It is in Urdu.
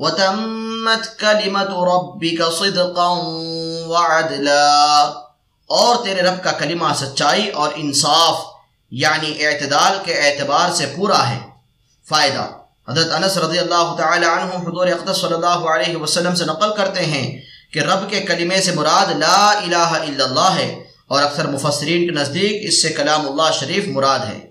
وتمت كَلِمَةُ ربك صدقا وعدلا۔ اور تیرے رب کا کلمہ سچائی اور انصاف یعنی اعتدال کے اعتبار سے پورا ہے۔ فائدہ۔ حضرت انس رضی اللہ تعالی عنہ حضور اقدس صلی اللہ علیہ وسلم سے نقل کرتے ہیں کہ رب کے کلمے سے مراد لا الہ الا اللہ ہے اور اکثر مفسرین کے نزدیک اس سے کلام اللہ شریف مراد ہے۔